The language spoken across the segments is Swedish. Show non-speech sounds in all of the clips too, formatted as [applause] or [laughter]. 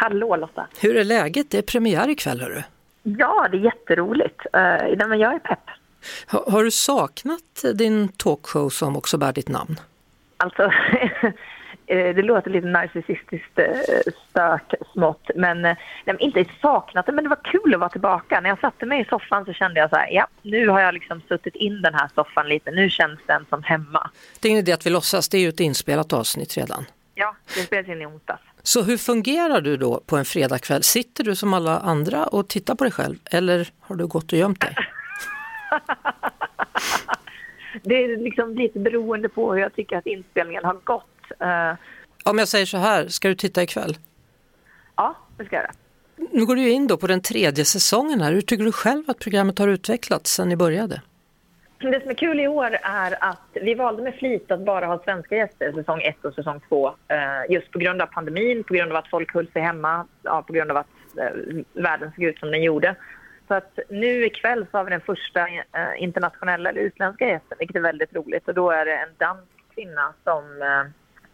Hallå Lotta! Hur är läget? Det är premiär ikväll hörru. Ja, det är jätteroligt. Uh, men jag är pepp. Ha, har du saknat din talkshow som också bär ditt namn? Alltså, [laughs] eh, det låter lite narcissistiskt uh, stört smått, men nej, inte saknat det, men det var kul att vara tillbaka. När jag satte mig i soffan så kände jag så här, ja, nu har jag liksom suttit in den här soffan lite, nu känns den som hemma. Det är ingen idé att vi låtsas, det är ju ett inspelat avsnitt redan. Ja, det spelades in i onsdags. Så hur fungerar du då på en fredagkväll? Sitter du som alla andra och tittar på dig själv eller har du gått och gömt dig? [laughs] det är liksom lite beroende på hur jag tycker att inspelningen har gått. Uh, Om jag säger så här, ska du titta ikväll? ja, det ska jag göra. Nu går du in då på den tredje säsongen här. Hur tycker du själv att programmet har utvecklats sedan ni började? Det som är kul i år är att vi valde med flit att bara ha svenska gäster säsong 1 och säsong 2 eh, just på grund av pandemin, på grund av att folk höll sig hemma, ja, på grund av att eh, världen såg ut som den gjorde. Så att nu ikväll så har vi den första eh, internationella eller utländska gästen, vilket är väldigt roligt. Och då är det en dansk kvinna som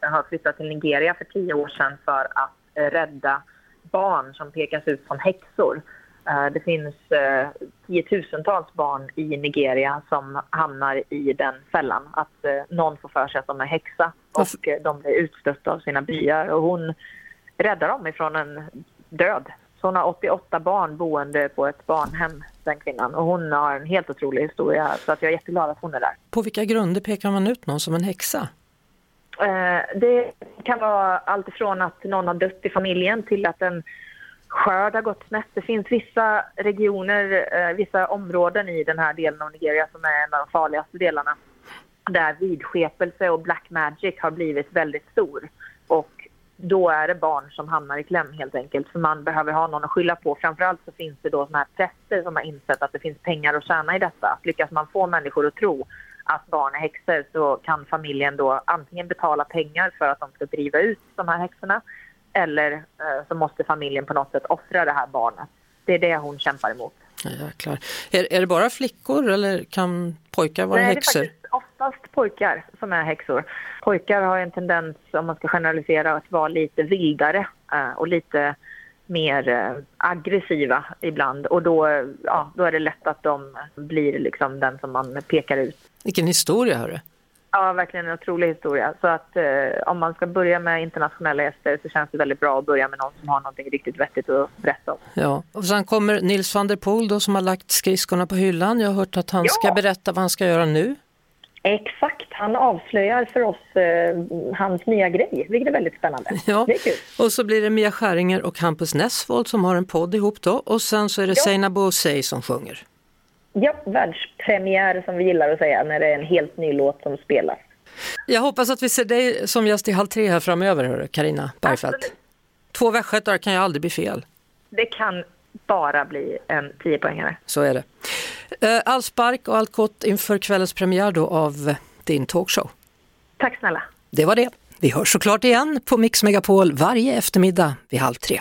har flyttat till Nigeria för tio år sedan för att rädda barn som pekas ut som häxor. Eh, Det finns eh, tiotusentals barn i Nigeria som hamnar i den fällan att eh, någon får för sig att de är häxa och de blir utstötta av sina byar och hon räddar dem ifrån en död. Så hon har 88 barn boende på ett barnhem, den kvinnan. Och hon har en helt otrolig historia så att jag är jätteglad att hon är där. På vilka grunder pekar man ut någon som en häxa? Det kan vara allt ifrån att någon har dött i familjen till att en skörd har gått snett. Det finns vissa regioner, eh, vissa områden i den här delen av Nigeria som är en av de farligaste delarna där vidskepelse och black magic har blivit väldigt stor. Och då är det barn som hamnar i kläm helt enkelt för man behöver ha någon att skylla på. Framförallt så finns det då såna här präster som har insett att det finns pengar att tjäna i detta. Lyckas man få människor att tro att barn är häxor så kan familjen då antingen betala pengar för att de ska driva ut de här häxorna eller eh, så måste familjen på något sätt offra det här barnet. Det är det hon kämpar emot. Ja, jäklar. Är, är det bara flickor eller kan pojkar vara Nej, det är häxor? faktiskt oftast pojkar som är häxor. Pojkar har en tendens, om man ska generalisera, att vara lite vildare eh, och lite mer eh, aggressiva ibland. Och då, ja, då är det lätt att de blir liksom den som man pekar ut. Vilken historia hörru. Ja, verkligen en otrolig historia. Så att eh, om man ska börja med internationella gäster så känns det väldigt bra att börja med någon som har någonting riktigt vettigt att berätta om. Ja. Och sen kommer Nils van der Poel då som har lagt skridskorna på hyllan. Jag har hört att han Ja. ska berätta vad han ska göra nu. Exakt, han avslöjar för oss eh, hans nya grej, vilket är väldigt spännande. [laughs] Ja. Det är kul. Och så blir det Mia Skäringer och Hampus Nessvold som har en podd ihop då. Och sen så är det Ja. Seinabo Osei som sjunger. Ja, världspremiär som vi gillar att säga när det är en helt ny låt som spelas. Jag hoppas att vi ser dig som gäst i Halv tre här framöver, Carina Bergfeldt. Två västgötar kan ju aldrig bli fel. Det kan bara bli en 10-poängare. Så är det. Eh, All spark och allt gott inför kvällens premiär då av din talkshow. Tack snälla. Det var det. Vi hörs såklart igen på Mix Megapol varje eftermiddag vid halv tre.